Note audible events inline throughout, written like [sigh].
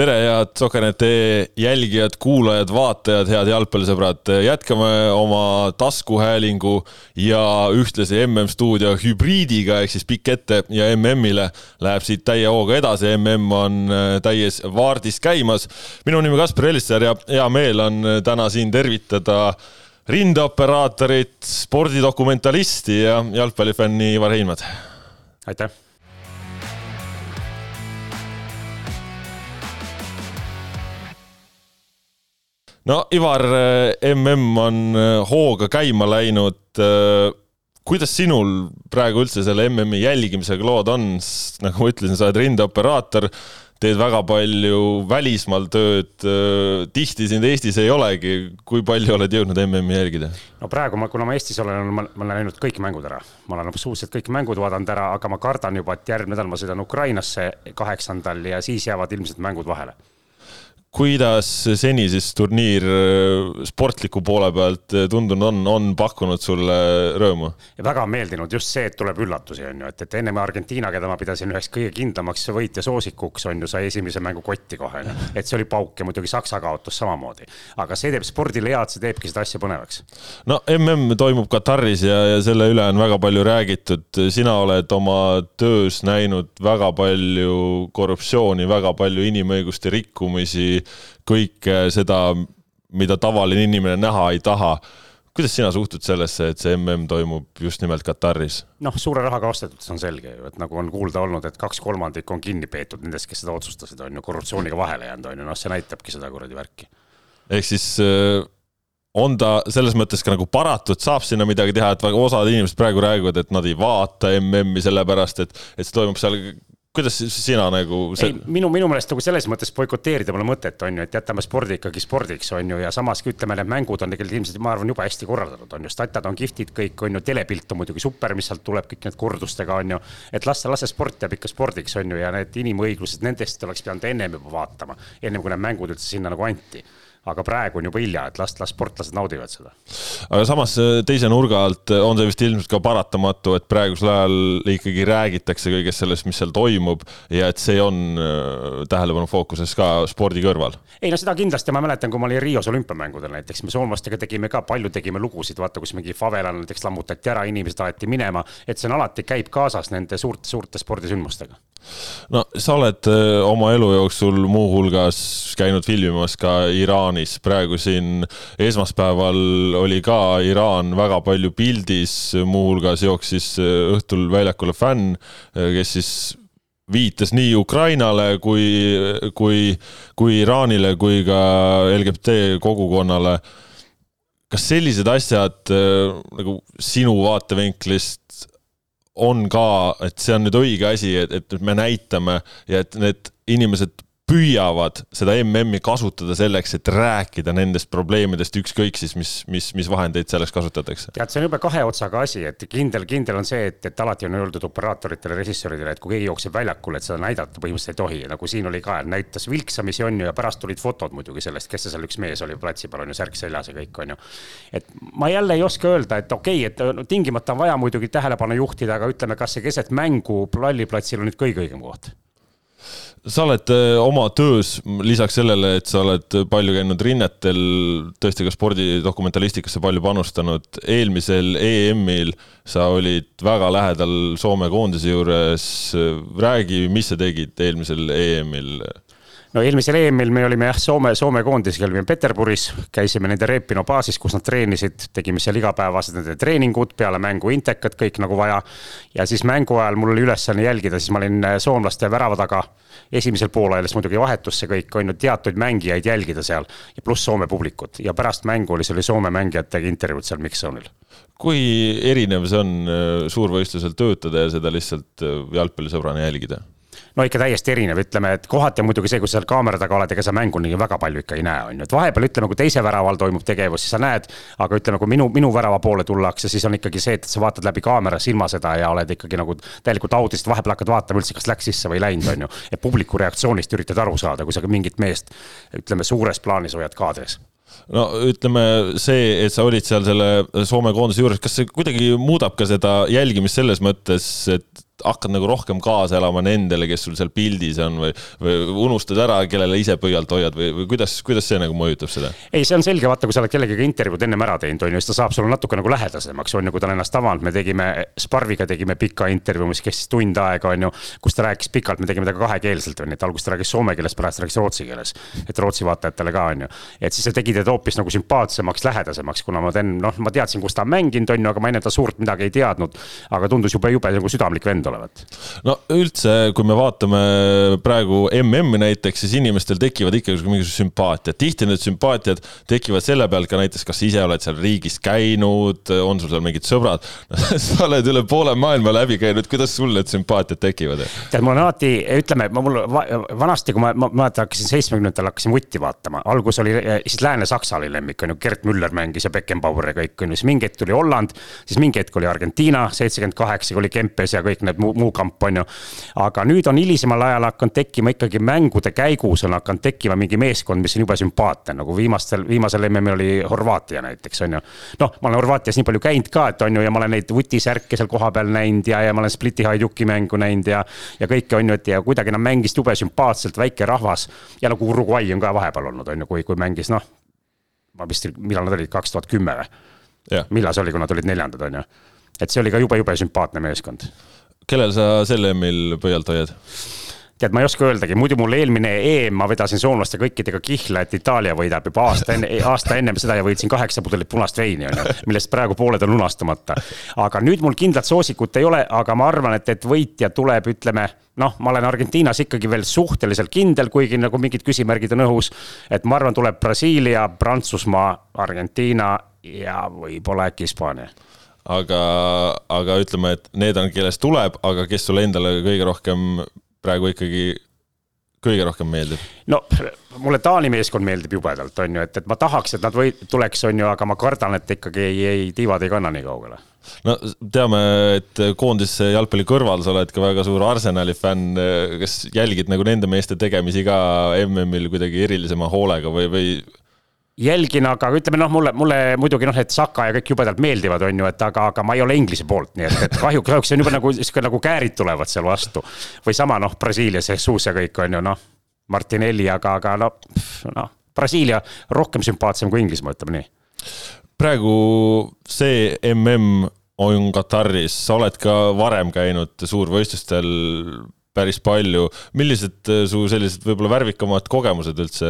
tere, head Soker.ee jälgijad, kuulajad, vaatajad, head jalgpallisõbrad. jätkame oma taskuhäälingu ja ühtlasi MM-stuudio hübriidiga ehk siis pikk ette ja MM-ile läheb siit täie hooga edasi. MM on äh, täies vaardis käimas. minu nimi Kaspar Elisser ja hea meel on äh, täna siin tervitada rindeoperaatorit, spordidokumentalisti ja jalgpallifänni Ivar Heinmat. aitäh no Ivar, mm on äh, hooga käima läinud. Äh, kuidas sinul praegu üldse selle MM-i jälgimisega lood on, nagu ma ütlesin, sa oled rindeoperaator, teed väga palju välismaal tööd, tihti sind Eestis ei olegi. kui palju oled jõudnud MM-i jälgida? no praegu ma, kuna ma Eestis olen, ma olen näinud kõik mängud ära, ma olen absoluutselt kõik mängud vaadanud ära, aga ma kardan juba, et järgmine nädal ma sõidan Ukrainasse kaheksandal ja siis jäävad ilmselt mängud vahele kuidas seni siis turniir äh, sportliku poole pealt äh, tundunud on, on pakkunud sulle rõõmu? väga on meeldinud just see, et tuleb üllatusi, on ju, et, et ennem Argentiina, keda ma pidasin üheks kõige kindlamaks võitja soosikuks, on ju, sai esimese mängu kotti kohe, et see oli pauk ja muidugi Saksa kaotus samamoodi. aga see teeb spordile head, see teebki seda asja põnevaks. no mm toimub Kataris ja, ja selle üle on väga palju räägitud. sina oled oma töös näinud väga palju korruptsiooni, väga palju inimõiguste rikkumisi kõike seda, mida tavaline inimene näha ei taha kuidas sina suhtud sellesse, et see mm toimub just nimelt Kataris? noh, suure rahaga ostetud, see on selge ju, et nagu on kuulda olnud, et kaks kolmandikku on kinni peetud nendest, kes seda otsustasid, on ju, korruptsiooniga vahele jäänud, on ju, noh, see näitabki seda kuradi värki. ehk siis äh, on ta selles mõttes ka nagu paratud, saab sinna midagi teha, et osad inimesed praegu räägivad, et nad ei vaata MM-i sellepärast, et, et see toimub seal kuidas sina nagu see...? minu, minu meelest nagu selles mõttes boikoteerida pole mõtet, on ju, et jätame spordi ikkagi spordiks, on ju, ja samas ütleme, need mängud on tegelikult ilmselt, ma arvan, jube hästi korraldatud, on ju, statjad on kihvtid kõik, on ju, telepilt on muidugi super, mis sealt tuleb, kõik need kordustega, on ju. et las, las see sport jääb ikka spordiks, on ju, ja need inimõiglused, nendest oleks pidanud ennem juba vaatama, ennem kui need mängud üldse sinna nagu anti aga praegu on juba hilja, et las, las sportlased naudivad seda. aga samas äh, teise nurga alt äh, on see vist ilmselt ka paratamatu, et praegusel ajal ikkagi räägitakse kõigest sellest, mis seal toimub ja et see on äh, tähelepanu fookuses ka spordi kõrval. ei no seda kindlasti, ma mäletan, kui ma olin Rios olümpiamängudel näiteks, me soomlastega tegime ka, palju tegime lugusid, vaata, kus mingi favelal näiteks lammutati ära, inimesed aeti minema, et see on alati, käib kaasas nende suurte, suurte spordisündmustega no sa oled oma elu jooksul muuhulgas käinud filmimas ka Iraani Iraanis. praegu siin esmaspäeval oli ka Iraan väga palju pildis, muuhulgas jooksis äh, õhtul väljakule fänn, äh, kes siis viitas nii Ukrainale kui, kui, kui Iraanile kui ka LGBT kogukonnale. kas sellised asjad äh, nagu sinu vaatevinklist on ka, et see on nüüd õige asi, et, et me näitame ja et need inimesed püüavad seda MM-i kasutada selleks, et rääkida nendest probleemidest, ükskõik siis, mis, mis, mis vahendeid selleks kasutatakse. tead, see on jube kahe otsaga asi, et kindel, kindel on see, et, et alati on öeldud operaatoritele, režissööridele, et kui keegi jookseb väljakule, et seda näidata põhimõtteliselt ei tohi, nagu siin oli ka, näitas vilksamisi on ju ja pärast tulid fotod muidugi sellest, kes see seal üks mees oli platsi peal on ju, särk seljas ja kõik on ju. et ma jälle ei oska öelda, et okei okay,, et tingimata on vaja muidugi tähelepanu juhtida, aga ütleme, kas see keset mängu palliplatsil on nüüd kõige õigem koht sa oled äh, oma töös lisaks sellele, et sa oled palju käinud rinnetel, tõesti ka spordidokumentalistikasse palju panustanud. eelmisel EM-il sa olid väga lähedal Soome koondise juures. räägi, mis sa tegid eelmisel EM-il? No eelmisel EM-il me olime jah, Soome, Soome koondisega olime Peterburis, käisime nende Repino baasis, kus nad treenisid, tegime seal igapäevased nende treeningud, peale mängu intekad, kõik nagu vaja. ja siis mängu ajal mul oli ülesanne jälgida, siis ma olin äh, soomlaste värava taga. esimesel poolajal siis muidugi vahetusse kõik, on ju, teatuid mängijaid jälgida seal ja pluss Soome publikut ja pärast mängu oli, see oli Soome mängijatega intervjuud seal Miksoonil kui erinev see on äh, suurvõistlusel töötada ja seda lihtsalt äh, jalgpallisõbrana jälgida? No ikka täiesti erinev, ütleme, et kohati on muidugi see, kui sa seal kaamera taga oled, ega sa mängu nii väga palju ikka ei näe, on ju, et vahepeal ütleme, kui teise värava all toimub tegevus, siis sa näed. aga ütleme, kui minu, minu värava poole tullakse, siis on ikkagi see, et sa vaatad läbi kaamera silma seda ja oled ikkagi nagu täielikult audist, vahepeal hakkad vaatama üldse, kas läks sisse või ei läinud, on ju. et publiku reaktsioonist üritad aru saada, kui sa mingit meest, ütleme suures plaanis hoiad kaadris no ütleme see, et sa olid seal selle Soome koondise juures, kas see kuidagi muudab ka seda jälgimist selles mõttes, et hakkad nagu rohkem kaasa elama nendele, kes sul seal pildis on või, või unustad ära, kellele ise pöialt hoiad või, või kuidas, kuidas see nagu mõjutab seda? ei, see on selge, vaata, kui sa oled kellegagi intervjuud ennem ära teinud, on ju, siis ta saab sulle natuke nagu lähedasemaks, on ju, kui ta on ennast avanud, me tegime, Sparviga tegime pika intervjuu, mis kestis tund aega, on ju, kus ta rääkis pikalt, me tegime temaga kahekeelselt, on ju, et alguses ta rääkis soome keeles, pärast rääkis rootsi keeles. et Rootsi vaatajatele ka, on ju, et siis see tegi teda hoopis nagu sümpaatsemaks, lähedasemaks, kuna ma teen, noh, ma teadsin, kus ta on mänginud, on ju, aga ma enne ta suurt midagi ei teadnud. aga tundus jube, jube nagu südamlik vend olevat. no üldse, kui me vaatame praegu MM-i näiteks, siis inimestel tekivad ikkagi mingisugused sümpaatiad, tihti need sümpaatiad tekivad selle pealt ka näiteks, kas ise oled seal riigis käinud, on sul seal mingid sõbrad [laughs] sa oled üle poole maailma läbi käinud, kuidas sul need sümpaatiad tekivad? tead, mul on alati, ütleme, ma mul vanasti, kui ma, ma mäletan, hakkasin seitsmekümnendatel hakkasin vutti vaatama, algus oli, siis Lääne-Saksa oli lemmik, on ju, Gerd Müller mängis ja Beckenbauer ja kõik, on ju, siis mingi hetk tuli Holland, siis mingi hetk oli Argentiina, seitsekümmend kaheksa, oli Kempes ja kõik need muu, muu kamp, on ju. aga nüüd on hilisemal ajal hakanud tekkima ikkagi mängude käigus on hakanud tekkima mingi meeskond, mis on jube sümpaatne, nagu viimastel, viimasel MM-il oli Horvaatia näiteks, on ju. noh, ma olen Horvaatias nii palju käinud ka, et on ju, ja ma olen neid vutisärke seal kohapeal näinud ja, ja ma olen Spliti Haiduki mängu näinud ja. ja kõike on ju, et ja kuidagi nad mängisid jube sümpaatselt, väike rahvas. ja nagu Uruguay on ka vahepeal olnud, on ju, kui, kui mängis noh. ma vist, millal nad olid, kaks tuhat kümme või? millal see oli, kui nad olid neljandad, on ju. et see oli ka jube, jube sümpaatne meeskond. Kellel sa sel EM-il pöialt hoiad? tead, ma ei oska öeldagi, muidu mul eelmine EM ma vedasin soomlaste kõikidega kihla, et Itaalia võidab juba aasta enne, [laughs] aasta ennem seda ja võitsin kaheksa pudelit punast veini, on ju. millest praegu pooled on lunastamata. aga nüüd mul kindlat soosikut ei ole, aga ma arvan, et, et võitja tuleb, ütleme noh, ma olen Argentiinas ikkagi veel suhteliselt kindel, kuigi nagu mingid küsimärgid on õhus. et ma arvan, tuleb Brasiilia, Prantsusmaa, Argentiina ja võib-olla äkki Hispaania aga, aga ütleme, et need on, kellest tuleb, aga kes sulle endale kõige rohkem praegu ikkagi kõige rohkem meeldib? no mulle Taani meeskond meeldib jubedalt, on ju, et, et ma tahaks, et nad või tuleks, on ju, aga ma kardan, et ikkagi ei, ei, tiivad ei kanna nii kaugele. no teame, et koondise jalgpalli kõrval sa oled ka väga suur Arsenali fänn. kas jälgid nagu nende meeste tegemisi ka MM-il kuidagi erilisema hoolega või, või jälgin, aga ütleme noh, mulle, mulle muidugi noh, need Saka ja kõik jubedalt meeldivad, on ju, et aga, aga ma ei ole Inglise poolt, nii et, et kahjuks, kahjuks on juba nagu sihuke nagu käärid tulevad seal vastu. või sama noh, Brasiilia Jesus ja kõik on ju noh, Martinelli, aga, aga no noh, Brasiilia rohkem sümpaatsem kui Inglismaa, ütleme nii. praegu see mm on Kataris, sa oled ka varem käinud suurvõistlustel päris palju. millised äh, su sellised võib-olla värvikamad kogemused üldse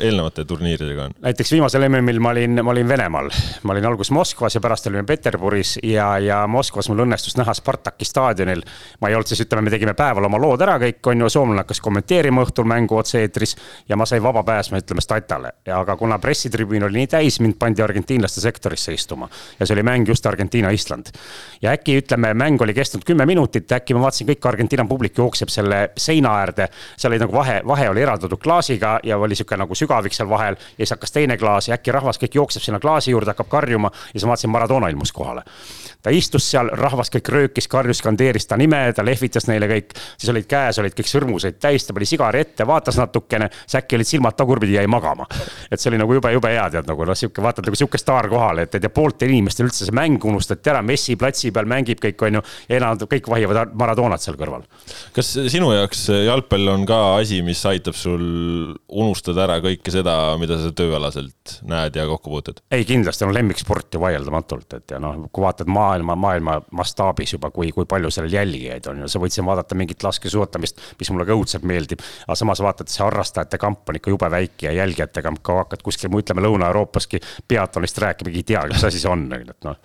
eelnevate turniiridega on? näiteks viimasel MM-il ma olin, ma olin Venemaal. ma olin alguses Moskvas ja pärast olime Peterburis ja, ja Moskvas mul õnnestus näha Spartaki staadionil. ma ei olnud siis, ütleme, me tegime päeval oma lood ära kõik, on ju, soomlane hakkas kommenteerima õhtul mängu otse-eetris. ja ma sain vaba pääsma, ütleme, Statale. aga kuna pressitribüün oli nii täis, mind pandi argentiinlaste sektorisse istuma. ja see oli mäng just Argentiina-Island. ja äkki, ütleme, mäng oli kestnud kümme minutit, äkki ma vaatasin kõik Argentiina publik jookseb selle seina äärde. seal oli nagu vahe, vahe oli eraldatud klaasiga ja oli sihuke nagu sügavik seal vahel. ja siis hakkas teine klaas ja äkki rahvas kõik jookseb sinna klaasi juurde, hakkab karjuma ja siis ma vaatasin, Maradona ilmus kohale. ta istus seal, rahvas kõik röökis, karjus, skandeeris ta nime, ta lehvitas neile kõik. siis olid käes, olid kõik sõrmuseid täis, ta pani sigari ette, vaatas natukene, siis äkki olid silmad tagurpidi, jäi magama. et see oli nagu jube, jube hea, tead nagu noh, sihuke vaatad nagu sihuke staar kohal, et, et ja pooltel inimestel üldse see mäng unustati ära, Messi platsi peal mängib kõik, on ju. ja enam kõik vahivad Maradonat seal kõrval kas sinu jaoks jalgpall on ka asi, mis aitab sul unustada ära kõike seda, mida sa tööalaselt näed ja kokku puutud? ei, kindlasti on lemmiksport ju vaieldamatult, et ja noh, kui vaatad maailma, maailma mastaabis juba, kui, kui palju sellel jälgijaid on ju, sa võid siin vaadata mingit laskesuusatamist, mis mulle ka õudselt meeldib. aga samas vaatad, see harrastajate kamp on ikka jube väike ja jälgijate kamp, kui hakkad kuskil, ütleme Lõuna-Euroopaski peatonist rääkima, ei tea, mis asi see on, et noh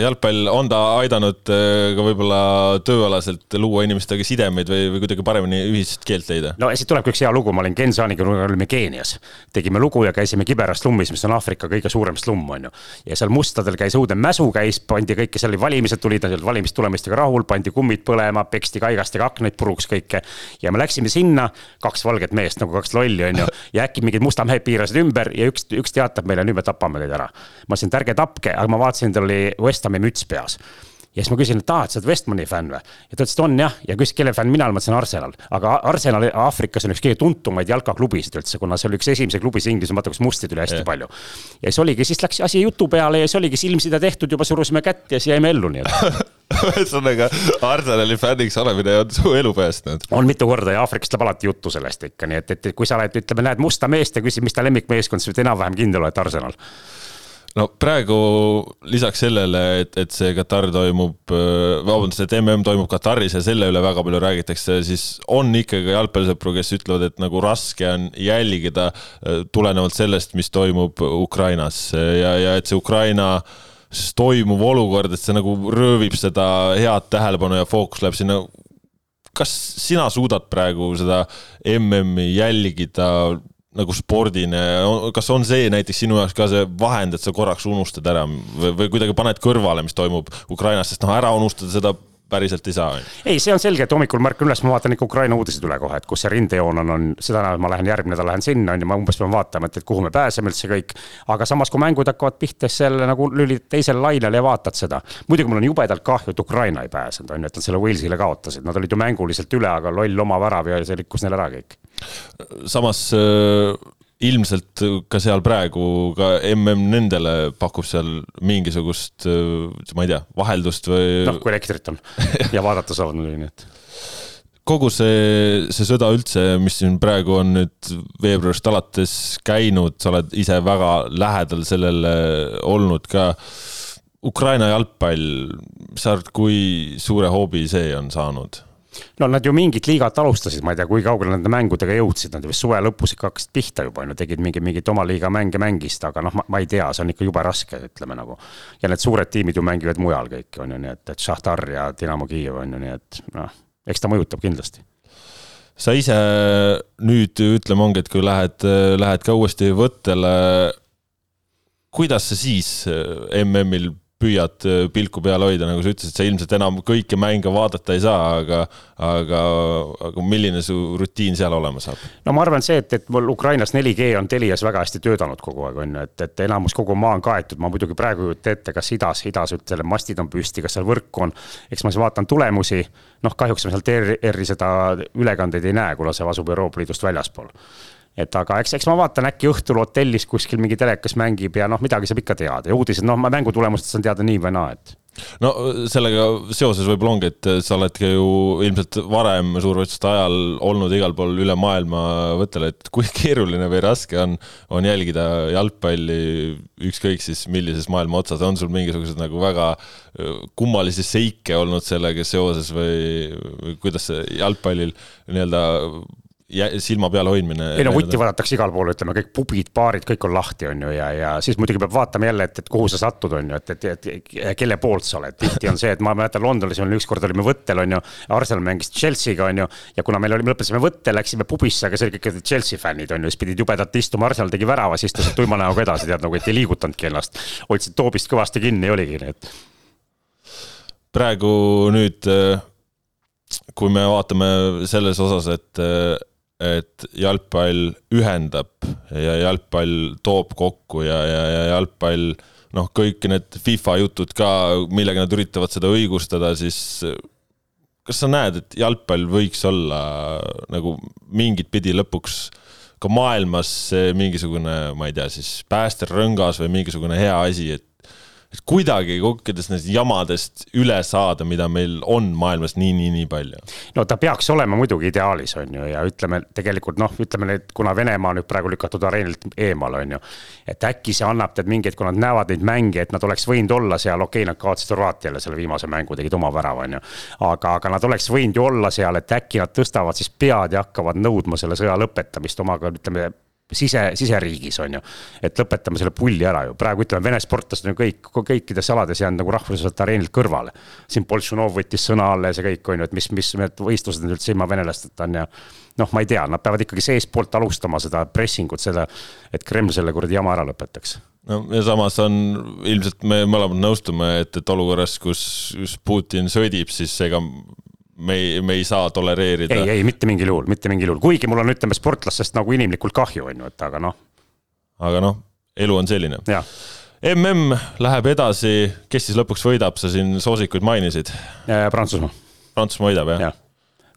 jalgpall, on ta aidanud äh, ka võib-olla tööalaselt luua inimestega sidemeid või, või kuidagi paremini ühist keelt leida? no siit tulebki üks hea lugu, ma olin Ken Saaniga, olime Keenias. tegime lugu ja käisime kiberas slummis, mis on Aafrika kõige suurem slumm, on ju. ja seal mustadel käis õudne mäsu käis, pandi kõike, seal valimised tulid, nad valimistulemustega rahul, pandi kummid põlema, peksti kaigastega aknaid puruks kõike. ja me läksime sinna, kaks valget meest nagu kaks lolli, on ju, [laughs] ja äkki mingid musta mehed piirasid ümber ja üks, üks teatab meile, nüüd me tapame teid ära. ma ütlesin, et ärge tapke, aga ma vaatasin, tal oli West Hami müts peas ja siis ma küsin, et aa, et sa oled Westmani fänn või? ja ta ütles, et on jah, ja küsis, kelle fänn mina olen, ma ütlesin Arsenal. aga Arsenal Aafrikas on üks kõige tuntumaid jalkaklubisid üldse, kuna see oli üks esimesi klubisid Inglismaal, vaata kus musti tuli hästi yeah. palju. ja siis oligi, siis läks asi jutu peale ja siis oligi silmside tehtud, juba surusime kätt ja siis jäime ellu nii-öelda [laughs] ühesõnaga Arsenali fänniks olemine on su elu päästnud. on mitu korda ja Aafrikast läheb alati juttu sellest ikka, nii et, et kui sa oled, ütleme, näed musta meest ja küsid, mis ta lemmikmeeskond, siis võid enam-vähem kindel et Arsenal no praegu lisaks sellele, et, et see Katar toimub, vabandust, et mm toimub Kataris ja selle üle väga palju räägitakse, siis on ikkagi jalgpallisõpru, kes ütlevad, et nagu raske on jälgida tulenevalt sellest, mis toimub Ukrainas. Ja, ja et see Ukraina toimuv olukord, et see nagu röövib seda head tähelepanu ja fookus läheb sinna. Kas sina suudad praegu seda MM-i jälgida nagu spordina, kas on see näiteks sinu jaoks ka see vahend, et sa korraks unustad ära või, või kuidagi paned kõrvale, mis toimub Ukrainas, sest noh, ära unustada seda päriselt ei saa. ei, see on selge, et hommikul ma ärkan üles, ma vaatan ikka Ukraina uudiseid üle kohe, et kus see rindejoon on, on, seda nädalat ma lähen, järgmine nädal lähen sinna, on ju, ma umbes pean vaatama, et, et kuhu me pääseme üldse kõik. aga samas, kui mängud hakkavad pihta, siis jälle nagu lülid teisele lainele ja vaatad seda. muidugi mul on jubedalt kahju, et Ukraina ei pääsenud, on ju, et nad selle Walesile kaotasid, nad olid ju mänguliselt üle, aga loll oma värav ja see rikkus neil ära kõik. samas äh, ilmselt ka seal praegu ka mm nendele pakub seal mingisugust, ma ei tea, vaheldust või. noh, kui elektrit on ja vaadata saavad muidugi, nii et kogu see, see sõda üldse, mis siin praegu on nüüd veebruarist alates käinud, sa oled ise väga lähedal sellele olnud ka. Ukraina jalgpall, sa arvad, kui suure hoobi see on saanud? No nad ju mingit liigat alustasid, ma ei tea, kui kaugele nende mängudega jõudsid, nad vist suve lõpus ikka hakkasid pihta juba, on ju, tegid mingi, mingit oma liiga mänge mängisid, aga noh, ma ei tea, see on ikka jube raske, ütleme nagu. ja need suured tiimid ju mängivad mujal kõik, on ju, nii et, et Šahtar ja Dinamo Kiiev on ju, nii et noh, eks ta mõjutab kindlasti sa ise nüüd ütleme, ongi, et kui lähed, lähed ka uuesti võttele, kuidas sa siis MM-il püüad äh, pilku peal hoida, nagu sa ütlesid, sa ilmselt enam kõiki mänge vaadata ei saa, aga, aga, aga milline su rutiin seal olema saab? no ma arvan, see, et, et mul Ukrainas 4G on Telias väga hästi töötanud kogu aeg, on ju, et, et enamus kogu maa on kaetud, ma muidugi praegu ei kujuta ette, kas idas, idas ütleme, mastid on püsti, kas seal võrku on. eks ma siis vaatan tulemusi, noh, kahjuks ma sealt ERR-i seda ülekandeid ei näe, kuna see asub Euroopa Liidust väljaspool et aga eks, eks ma vaatan, äkki õhtul hotellis kuskil mingi telekas mängib ja noh, midagi saab ikka teada ja uudised, noh, mängutulemustest saan teada nii või naa, et. No sellega seoses võib-olla ongi, et sa oled ka ju ilmselt varem suurvõistluste ajal olnud igal pool üle maailma võttel, et kui keeruline või raske on, on jälgida jalgpalli ükskõik siis millises maailma otsas, on sul mingisuguseid nagu väga kummalisi seike olnud sellega seoses või, või kuidas see jalgpallil nii-öelda silma peal hoidmine. ei no vutti vaadatakse igal pool, ütleme kõik pubid, baarid, kõik on lahti, on ju, ja, ja siis muidugi peab vaatama jälle, et, et kuhu sa satud, on ju, et, et, et kelle poolt sa oled. tihti on see, et ma mäletan Londonis oli ükskord olime võttel, on ju. Arsenal mängis Chelsea'ga, on ju. ja kuna meil oli, me lõpetasime võtte, läksime pubisse, aga see oli kõik Chelsea fännid, on ju, siis pidid jubedalt istuma, Arsenal tegi värava, siis istusid tuima näoga edasi, tead nagu, et ei liigutanudki ennast. hoidsid toobist kõvasti kinni, oligi nii, et. praegu nüüd kui me vaatame selles osas, et et jalgpall ühendab ja jalgpall toob kokku ja, ja, ja jalgpall noh, kõik need FIFA jutud ka, millega nad üritavad seda õigustada, siis kas sa näed, et jalgpall võiks olla nagu mingit pidi lõpuks ka maailmas mingisugune, ma ei tea, siis päästerõngas või mingisugune hea asi, et kuidagi kõikidest nendest jamadest üle saada, mida meil on maailmas nii, nii, nii palju? no ta peaks olema muidugi ideaalis, on ju, ja ütleme tegelikult noh, ütleme nüüd, kuna Venemaa nüüd praegu lükatud areenilt eemal, on ju. et äkki see annab tead mingeid, kui nad näevad neid mänge, et nad oleks võinud olla seal, okei okay,, nad kaotasid Horvaatiale selle viimase mängu, tegid oma värava, on ju. aga, aga nad oleks võinud ju olla seal, et äkki nad tõstavad siis pead ja hakkavad nõudma selle sõja lõpetamist omaga, ütleme sise, siseriigis on ju. et lõpetame selle pulli ära ju, praegu ütleme, Vene sportlased on ju kõik, kõikides alades jäänud nagu rahvusvaheliselt areenilt kõrvale. siin Boltšanov võttis sõna alles ja kõik on ju, et mis, mis need võistlused nüüd üldse ilma venelasteta on ja. noh, ma ei tea, nad peavad ikkagi seestpoolt alustama seda pressing ut, seda, et Kreml selle kuradi jama ära lõpetaks no ja samas on ilmselt me mõlemad nõustume, et, et olukorras, kus, kus Putin sõdib, siis ega me ei, me ei saa tolereerida. ei, ei mitte mingil juhul, mitte mingil juhul, kuigi mul on, ütleme sportlastest nagu inimlikult kahju, on ju, et aga noh. aga noh, elu on selline. mm läheb edasi, kes siis lõpuks võidab, sa siin soosikuid mainisid? Prantsusmaa. Prantsusmaa võidab, jah ja.?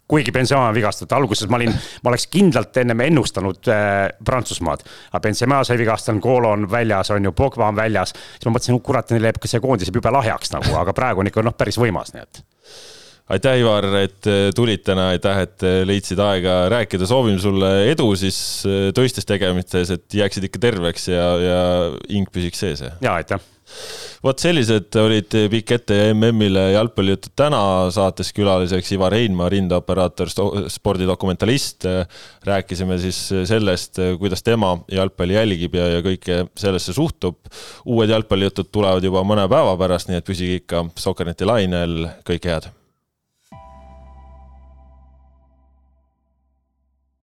kuigi Benzema on vigastatud, alguses ma olin, ma oleks kindlalt ennem ennustanud äh, Prantsusmaad. aga Benzema sai vigastada, Kolo on väljas, on ju, Pogba on väljas. siis ma mõtlesin, kurat, neil jääb ka see koondis jääb jube lahjaks nagu, aga praegu on ikka noh, päris võimas, nii et aitäh, Ivar, et äh, tulid täna, aitäh, et äh, leidsid aega rääkida, soovime sulle edu siis äh, töistes tegemistes, et jääksid ikka terveks ja, ja hing püsiks sees. ja aitäh vot sellised olid Pikk ette ja MM-ile jalgpallijutud täna saates külaliseks Ivar Heinma, rindeoperaator, spordidokumentalist. rääkisime siis sellest, kuidas tema jalgpalli jälgib ja, ja kõike sellesse suhtub. uued jalgpallijutud tulevad juba mõne päeva pärast, nii et püsige ikka Sokkerneti lainel, kõike head